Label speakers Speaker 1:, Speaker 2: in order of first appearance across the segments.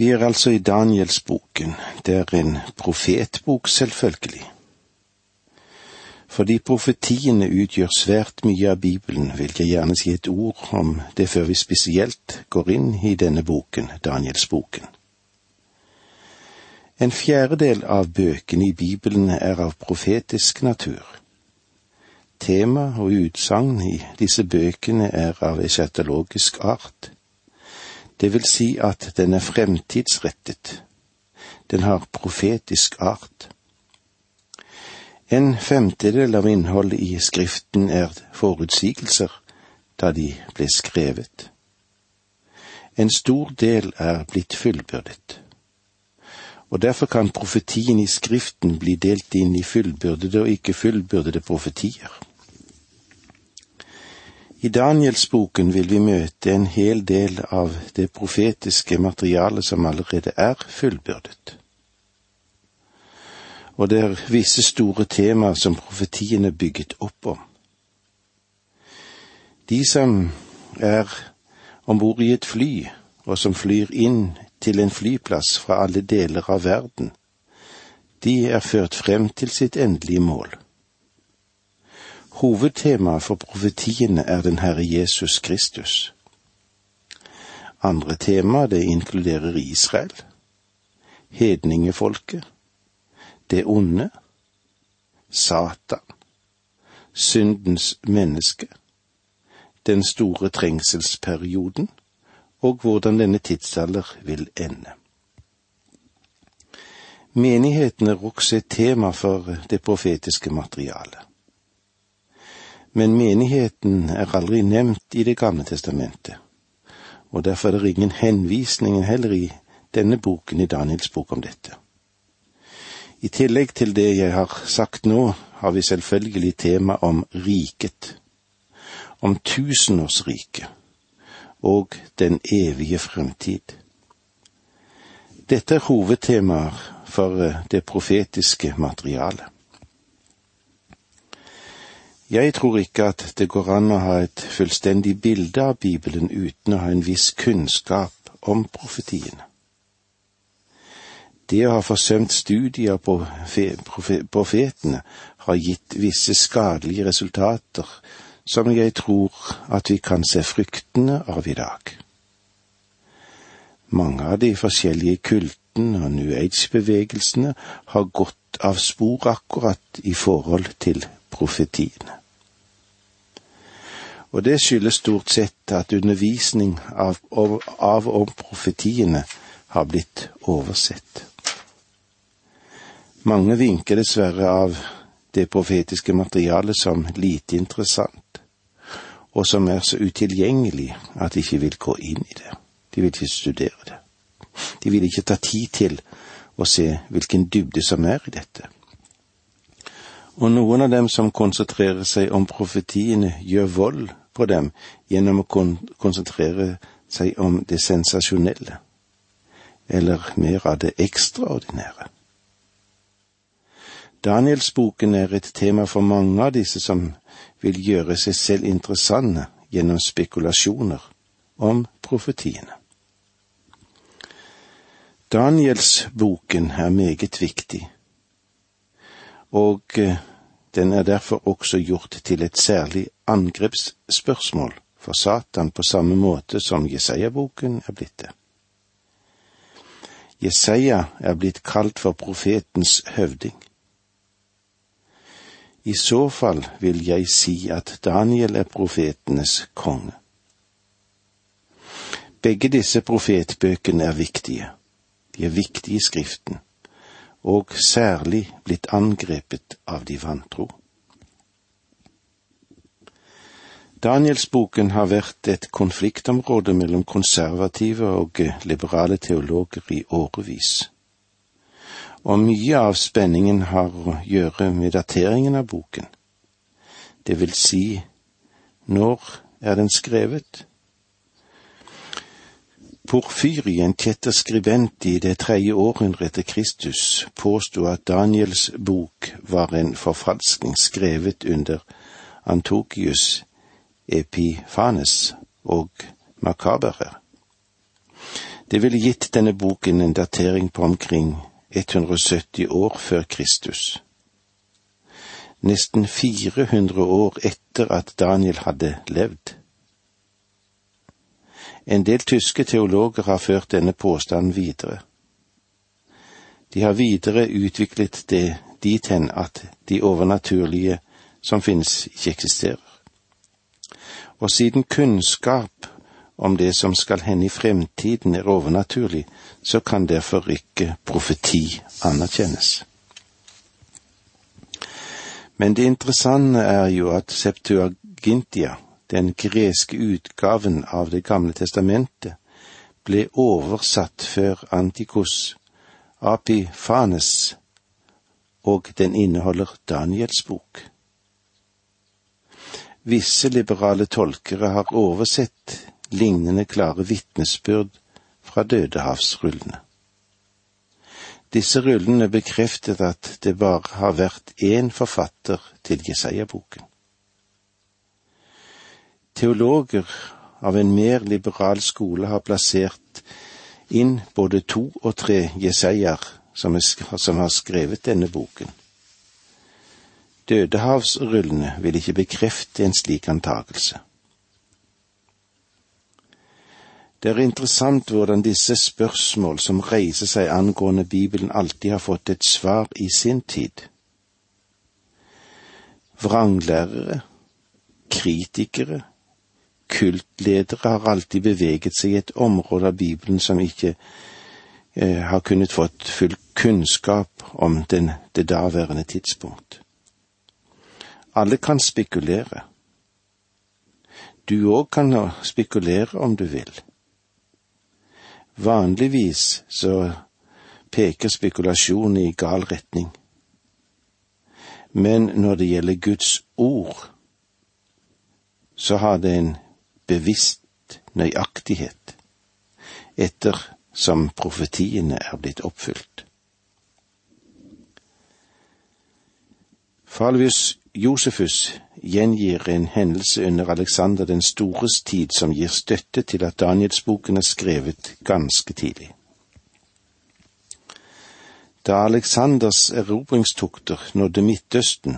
Speaker 1: Vi er altså i Danielsboken. Det er en profetbok, selvfølgelig. Fordi profetiene utgjør svært mye av Bibelen, vil jeg gjerne si et ord om det før vi spesielt går inn i denne boken, Danielsboken. En fjerdedel av bøkene i Bibelen er av profetisk natur. Tema og utsagn i disse bøkene er av eschatologisk art. Det vil si at den er fremtidsrettet. Den har profetisk art. En femtedel av innholdet i Skriften er forutsigelser da de ble skrevet. En stor del er blitt fullbyrdet. Og derfor kan profetien i Skriften bli delt inn i fullbyrdede og ikke fullbyrdede profetier. I Danielsboken vil vi møte en hel del av det profetiske materialet som allerede er fullbyrdet. Og det er visse store temaer som profetiene bygget opp om. De som er om bord i et fly, og som flyr inn til en flyplass fra alle deler av verden, de er ført frem til sitt endelige mål. Hovedtemaet for profetiene er den Herre Jesus Kristus. Andre tema det inkluderer Israel, hedningefolket, det onde, Satan, syndens menneske, den store trengselsperioden og hvordan denne tidsalder vil ende. Menigheten er også et tema for det profetiske materialet men menigheten er aldri nevnt i Det gamle testamentet, og derfor er det ingen henvisning heller i denne boken i Daniels bok om dette. I tillegg til det jeg har sagt nå, har vi selvfølgelig tema om riket, om tusenårsriket og den evige fremtid. Dette er hovedtemaer for det profetiske materialet. Jeg tror ikke at det går an å ha et fullstendig bilde av Bibelen uten å ha en viss kunnskap om profetiene. Det å ha forsømt studier på profetene har gitt visse skadelige resultater som jeg tror at vi kan se fruktene av i dag. Mange av de forskjellige kultene og New Age-bevegelsene har gått av spor akkurat i forhold til profetiene og det skyldes stort sett at undervisning av, av om profetiene har blitt oversett. Mange vinker dessverre av det profetiske materialet som lite interessant, og som er så utilgjengelig at de ikke vil gå inn i det. De vil ikke studere det. De vil ikke ta tid til å se hvilken dybde som er i dette. Og noen av dem som konsentrerer seg om profetiene, gjør vold på dem gjennom å kon konsentrere seg om det sensasjonelle, eller mer av det ekstraordinære. Danielsboken er et tema for mange av disse som vil gjøre seg selv interessante gjennom spekulasjoner om profetiene. Danielsboken er meget viktig, og eh, den er derfor også gjort til et særlig angrepsspørsmål for Satan på samme måte som Jesaja-boken er blitt det. Jesaja er blitt kalt for profetens høvding. I så fall vil jeg si at Daniel er profetenes konge. Begge disse profetbøkene er viktige. De er viktige i Skriften og særlig blitt angrepet av de vantro. Danielsboken har vært et konfliktområde mellom konservative og liberale teologer i årevis. Og mye av spenningen har å gjøre med dateringen av boken. Det vil si, når er den skrevet? Porfyri, en kjetter i det tredje århundret etter Kristus, påsto at Daniels bok var en forfalskning skrevet under Antokius Epifanes og Makaberer. Det ville gitt denne boken en datering på omkring 170 år før Kristus. Nesten 400 år etter at Daniel hadde levd. En del tyske teologer har ført denne påstanden videre. De har videre utviklet det dit hen at de overnaturlige som finnes, ikke eksisterer. Og siden kunnskap om det som skal hende i fremtiden er overnaturlig, så kan derfor ikke profeti anerkjennes. Men det interessante er jo at Septuagintia, den greske utgaven av Det gamle testamentet, ble oversatt før Antikos Apifanes, og den inneholder Daniels bok. Visse liberale tolkere har oversett lignende klare vitnesbyrd fra Dødehavsrullene. Disse rullene bekreftet at det bare har vært én forfatter til Jesaja-boken. Teologer av en mer liberal skole har plassert inn både to og tre jeseier som, som har skrevet denne boken. Dødehavsrullene vil ikke bekrefte en slik antagelse. Det er interessant hvordan disse spørsmål som reiser seg angående Bibelen, alltid har fått et svar i sin tid. Vranglærere, kritikere, kultledere har alltid beveget seg i et område av Bibelen som ikke eh, har kunnet fått full kunnskap om den, det daværende tidspunkt. Alle kan spekulere. Du òg kan spekulere om du vil. Vanligvis så peker spekulasjonen i gal retning. Men når det gjelder Guds ord, så har det en bevisst nøyaktighet, etter som profetiene er blitt oppfylt. Falvius Josefus gjengir en hendelse under Alexander den stores tid som gir støtte til at Danielsboken er skrevet ganske tidlig. Da Aleksanders erobringstokter nådde Midtøsten,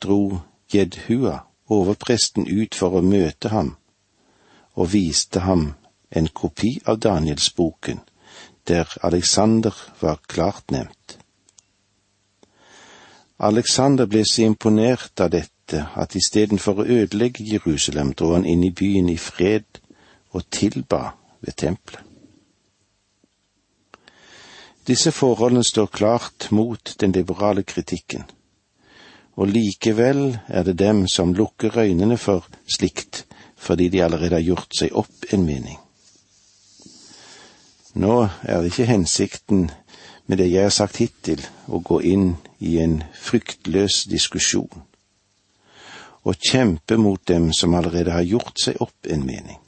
Speaker 1: dro Jedhua, overpresten, ut for å møte ham og viste ham en kopi av Danielsboken, der Alexander var klart nevnt. Alexander ble så imponert av dette at istedenfor å ødelegge Jerusalem, dro han inn i byen i fred og tilba ved tempelet. Disse forholdene står klart mot den liberale kritikken, og likevel er det dem som lukker øynene for slikt fordi de allerede har gjort seg opp en mening. Nå er det ikke hensikten med det jeg har sagt hittil, å gå inn i en fryktløs diskusjon og kjempe mot dem som allerede har gjort seg opp en mening.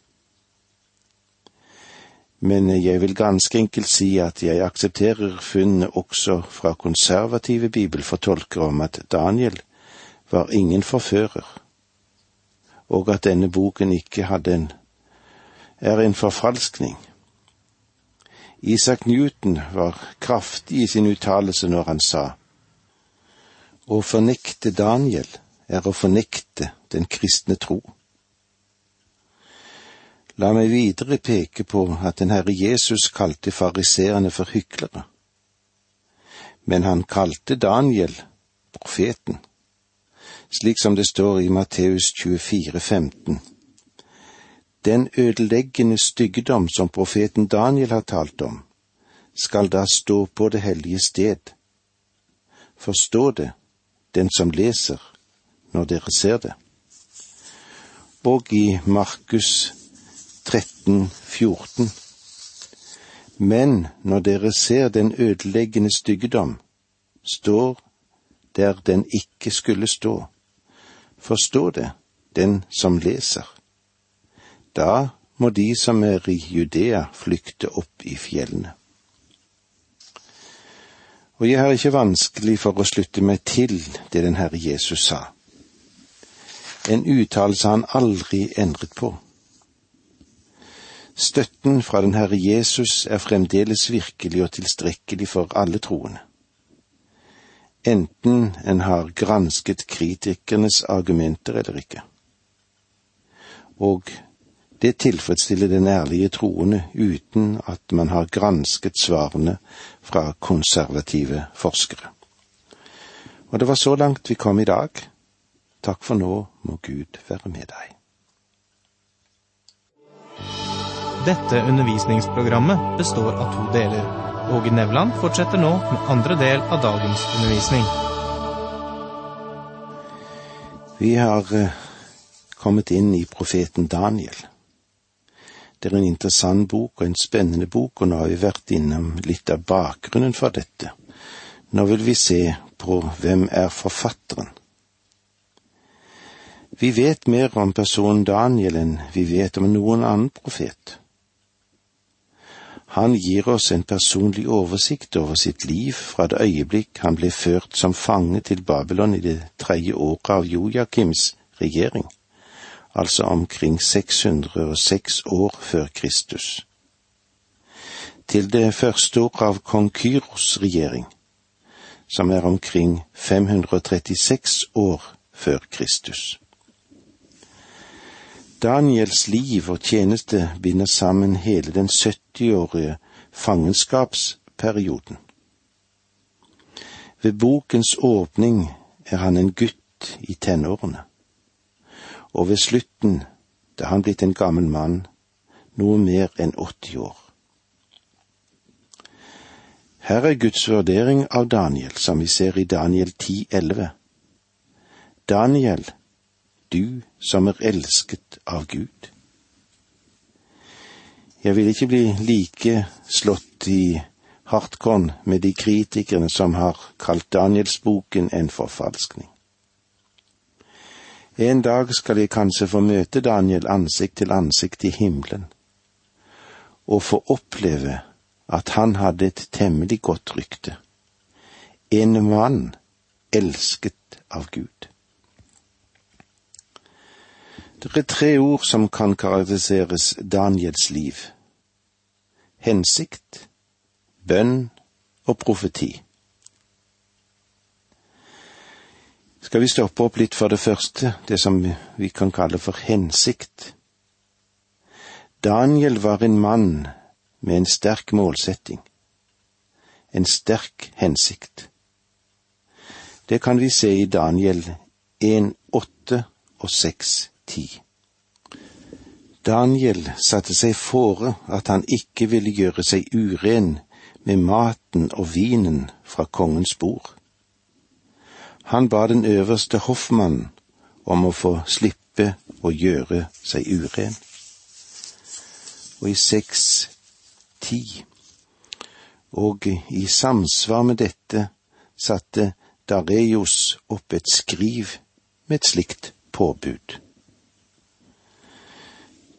Speaker 1: Men jeg vil ganske enkelt si at jeg aksepterer funnene også fra konservative bibelfortolkere om at Daniel var ingen forfører, og at denne boken ikke hadde en er en forfalskning. Isak Newton var kraftig i sin uttalelse når han sa å fornekte Daniel er å fornekte den kristne tro. La meg videre peke på at den Herre Jesus kalte fariseerne for hyklere. Men han kalte Daniel profeten, slik som det står i Matteus 24, 15. Den ødeleggende styggedom som profeten Daniel har talt om, skal da stå på det hellige sted. Forstå det, den som leser, når dere ser det. Og i Markus 13, 14. Men når dere ser den ødeleggende styggedom, står der den ikke skulle stå. Forstå det, den som leser. Da må de som er i Judea flykte opp i fjellene. Og jeg har ikke vanskelig for å slutte meg til det den Herre Jesus sa. En uttalelse han aldri endret på. Støtten fra den Herre Jesus er fremdeles virkelig og tilstrekkelig for alle troende. Enten en har gransket kritikernes argumenter eller ikke. Og det tilfredsstiller den ærlige troende uten at man har gransket svarene fra konservative forskere. Og det var så langt vi kom i dag. Takk for nå må Gud være med deg.
Speaker 2: Dette undervisningsprogrammet består av to deler. Åge Nevland fortsetter nå med andre del av dagens undervisning.
Speaker 1: Vi har eh, kommet inn i profeten Daniel. Det er en interessant bok og en spennende bok, og nå har vi vært innom litt av bakgrunnen for dette. Nå vil vi se på hvem er forfatteren. Vi vet mer om personen Daniel enn vi vet om noen annen profet. Han gir oss en personlig oversikt over sitt liv fra det øyeblikk han ble ført som fange til Babylon i det tredje året av Jojakims regjering, altså omkring 606 år før Kristus, til det første året av kong Kyros regjering, som er omkring 536 år før Kristus. Daniels liv og tjeneste binder sammen hele den 70-årige fangenskapsperioden. Ved bokens åpning er han en gutt i tenårene, og ved slutten da han blitt en gammel mann, noe mer enn 80 år. Her er Guds vurdering av Daniel, som vi ser i Daniel 10,11. Daniel, du som er elsket av Gud. Jeg vil ikke bli like slått i hardkorn med de kritikerne som har kalt Danielsboken en forfalskning. En dag skal jeg kanskje få møte Daniel ansikt til ansikt i himmelen, og få oppleve at han hadde et temmelig godt rykte, en mann elsket av Gud. Det er tre ord som kan karakteriseres Daniels liv. Hensikt, bønn og profeti. Skal vi stoppe opp litt for det første, det som vi kan kalle for hensikt. Daniel var en mann med en sterk målsetting, en sterk hensikt. Det kan vi se i Daniel 1, 8 og 6 ti. Daniel satte seg fore at han ikke ville gjøre seg uren med maten og vinen fra kongens bord. Han ba den øverste hoffmannen om å få slippe å gjøre seg uren. Og i seks ti, og i samsvar med dette satte Dareios opp et skriv med et slikt påbud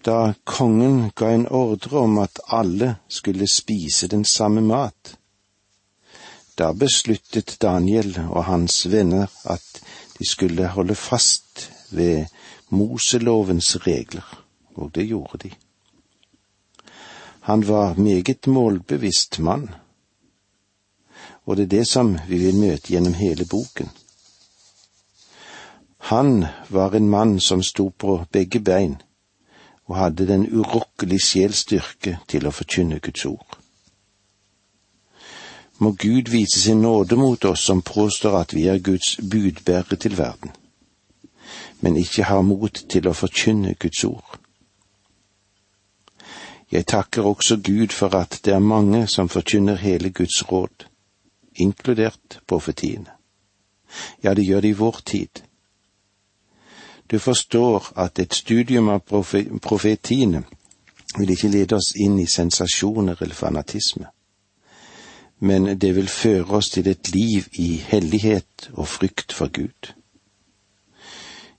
Speaker 1: da kongen ga en ordre om at alle skulle spise den samme mat. Da besluttet Daniel og hans venner at de skulle holde fast ved Moselovens regler, og det gjorde de. Han var meget målbevisst mann, og det er det som vi vil møte gjennom hele boken. Han var en mann som sto på begge bein, og hadde den urokkelig sjels styrke til å forkynne Guds ord. Må Gud vise sin nåde mot oss som påstår at vi er Guds budbærere til verden, men ikke har mot til å forkynne Guds ord. Jeg takker også Gud for at det er mange som forkynner hele Guds råd, inkludert profetiene. Ja, det gjør det i vår tid. Du forstår at et studium av profetiene vil ikke lede oss inn i sensasjoner eller fanatisme, men det vil føre oss til et liv i hellighet og frykt for Gud.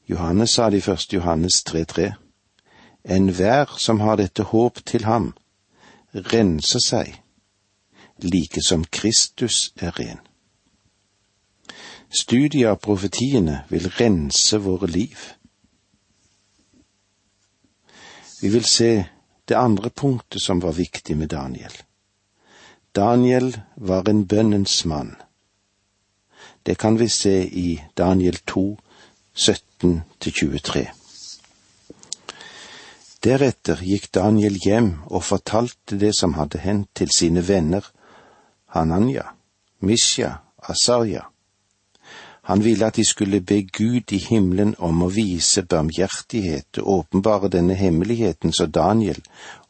Speaker 1: Johannes sa det i 1. Johannes 3.3. Enhver som har dette håp til ham, renser seg, like som Kristus er ren. Studiet av profetiene vil rense våre liv. Vi vil se det andre punktet som var viktig med Daniel. Daniel var en bønnens mann. Det kan vi se i Daniel 2, 17-23. Deretter gikk Daniel hjem og fortalte det som hadde hendt til sine venner Hananya, Misha, Asarja. Han ville at de skulle be Gud i himmelen om å vise barmhjertighet og åpenbare denne hemmeligheten så Daniel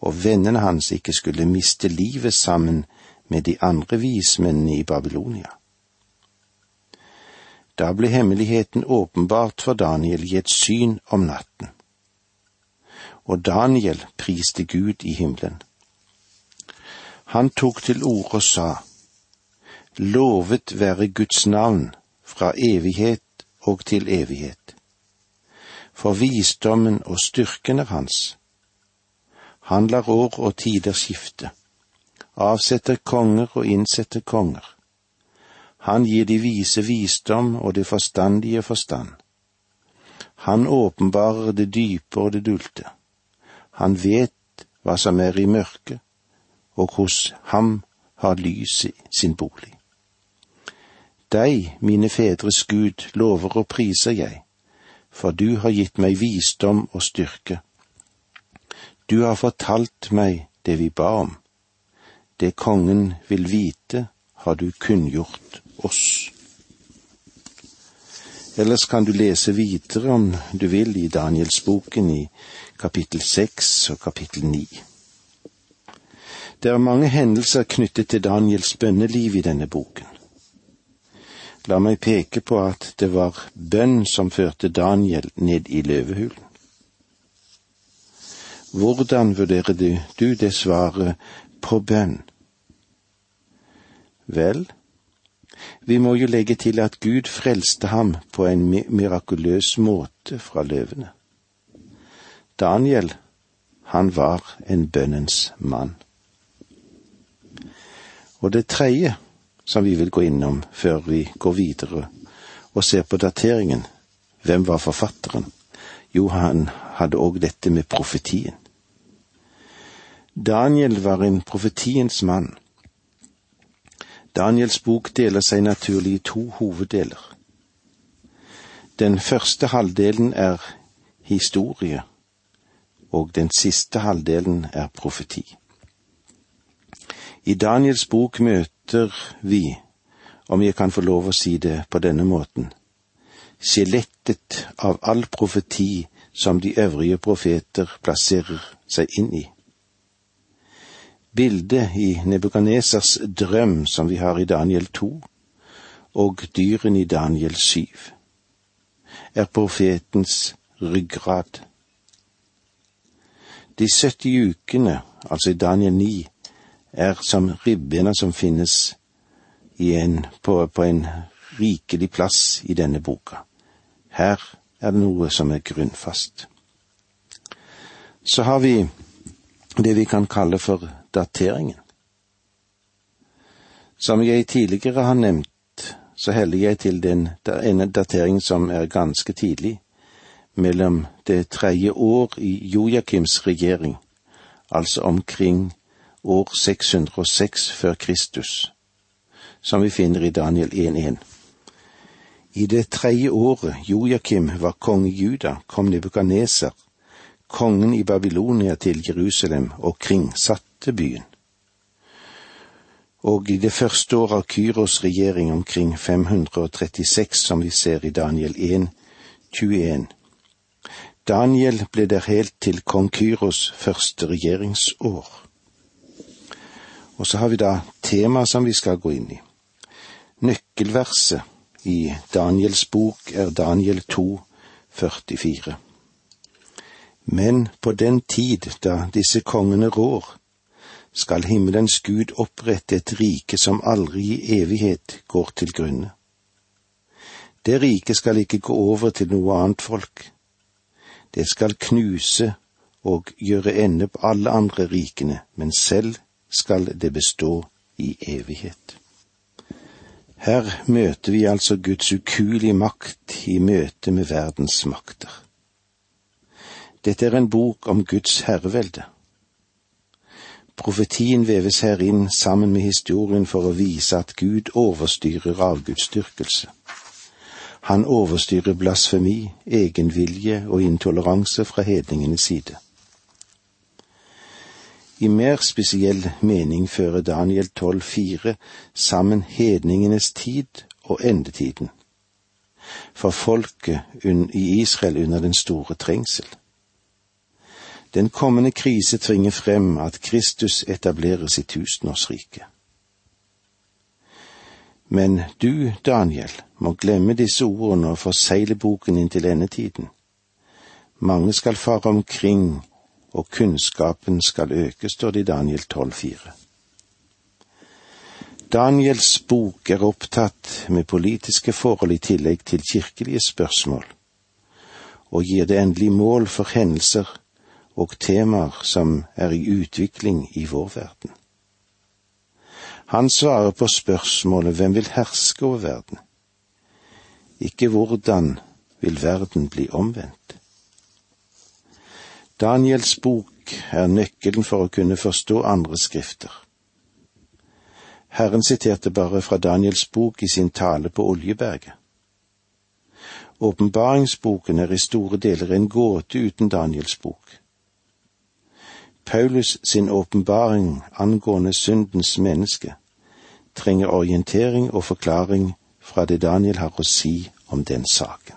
Speaker 1: og vennene hans ikke skulle miste livet sammen med de andre vismennene i Babylonia. Da ble hemmeligheten åpenbart for Daniel i et syn om natten. Og Daniel priste Gud i himmelen. Han tok til orde og sa, Lovet være Guds navn fra evighet og til evighet. For visdommen og styrken er hans. Han lar år og tider skifte, avsetter konger og innsetter konger. Han gir de vise visdom og det forstandige forstand. Han åpenbarer det dype og det dulte. Han vet hva som er i mørket, og hos ham har lyset sin bolig. Deg, mine fedres Gud, lover og priser jeg, for du har gitt meg visdom og styrke. Du har fortalt meg det vi ba om. Det kongen vil vite, har du kunngjort oss. Ellers kan du lese videre om du vil i Danielsboken i kapittel seks og kapittel ni. Det er mange hendelser knyttet til Daniels bønneliv i denne boken. La meg peke på at det var bønn som førte Daniel ned i løvehulen. Hvordan vurderer du, det svaret på bønn? Vel, vi må jo legge til at Gud frelste ham på en mirakuløs måte fra løvene. Daniel, han var en bønnens mann. Og det tredje som vi vil gå innom før vi går videre og ser på dateringen. Hvem var forfatteren? Jo, han hadde òg dette med profetien. Daniel var en profetiens mann. Daniels bok deler seg naturlig i to hoveddeler. Den første halvdelen er historie, og den siste halvdelen er profeti. I Daniels bok møter vi, om jeg kan få lov å si det på denne måten, skjelettet av all profeti som de øvrige profeter plasserer seg inn i. Bildet i Nebukanesers drøm som vi har i Daniel 2, og dyrene i Daniel 7, er profetens ryggrad. De 70 ukene, altså i Daniel 9, er som ribbena som finnes en, på, på en rikelig plass i denne boka. Her er det noe som er grunnfast. Så har vi det vi kan kalle for dateringen. Som jeg tidligere har nevnt, så heller jeg til den ene dateringen som er ganske tidlig, mellom det tredje år i Jojakims regjering, altså omkring år 606 før Kristus, som vi finner i Daniel 1.1. I det tredje året Jojakim var konge i Juda, kom Nebukadneser, kongen i Babylonia, til Jerusalem og kringsatte byen. Og i det første året av Kyros regjering omkring 536, som vi ser i Daniel 1, 21. Daniel ble der helt til kong Kyros første regjeringsår. Og så har vi da temaet som vi skal gå inn i. Nøkkelverset i Daniels bok er Daniel 2, 44. Men på den tid da disse kongene rår, skal himmelens Gud opprette et rike som aldri i evighet går til grunne. Det riket skal ikke gå over til noe annet folk. Det skal knuse og gjøre ende på alle andre rikene, men selv skal det bestå i evighet. Her møter vi altså Guds ukuelige makt i møte med verdens makter. Dette er en bok om Guds herrevelde, Profetien veves her inn sammen med historien for å vise at Gud overstyrer avgudsdyrkelse. Han overstyrer blasfemi, egenvilje og intoleranse fra hedningenes side. I mer spesiell mening fører Daniel 12,4 sammen hedningenes tid og endetiden, for folket i Israel under den store trengsel. Den kommende krise tvinger frem at Kristus etablerer sitt tusenårsrike. Men du, Daniel, må glemme disse ordene og forsegle boken inn til endetiden. Mange skal fare omkring, og kunnskapen skal øke, står det i Daniel 12,4. Daniels bok er opptatt med politiske forhold i tillegg til kirkelige spørsmål, og gir det endelig mål for hendelser og temaer som er i utvikling i vår verden. Han svarer på spørsmålet hvem vil herske over verden? Ikke hvordan vil verden bli omvendt? Daniels bok er nøkkelen for å kunne forstå andre skrifter. Herren siterte bare fra Daniels bok i sin tale på Oljeberget. Åpenbaringsboken er i store deler en gåte uten Daniels bok. Paulus sin åpenbaring angående syndens menneske trenger orientering og forklaring fra det Daniel har å si om den saken.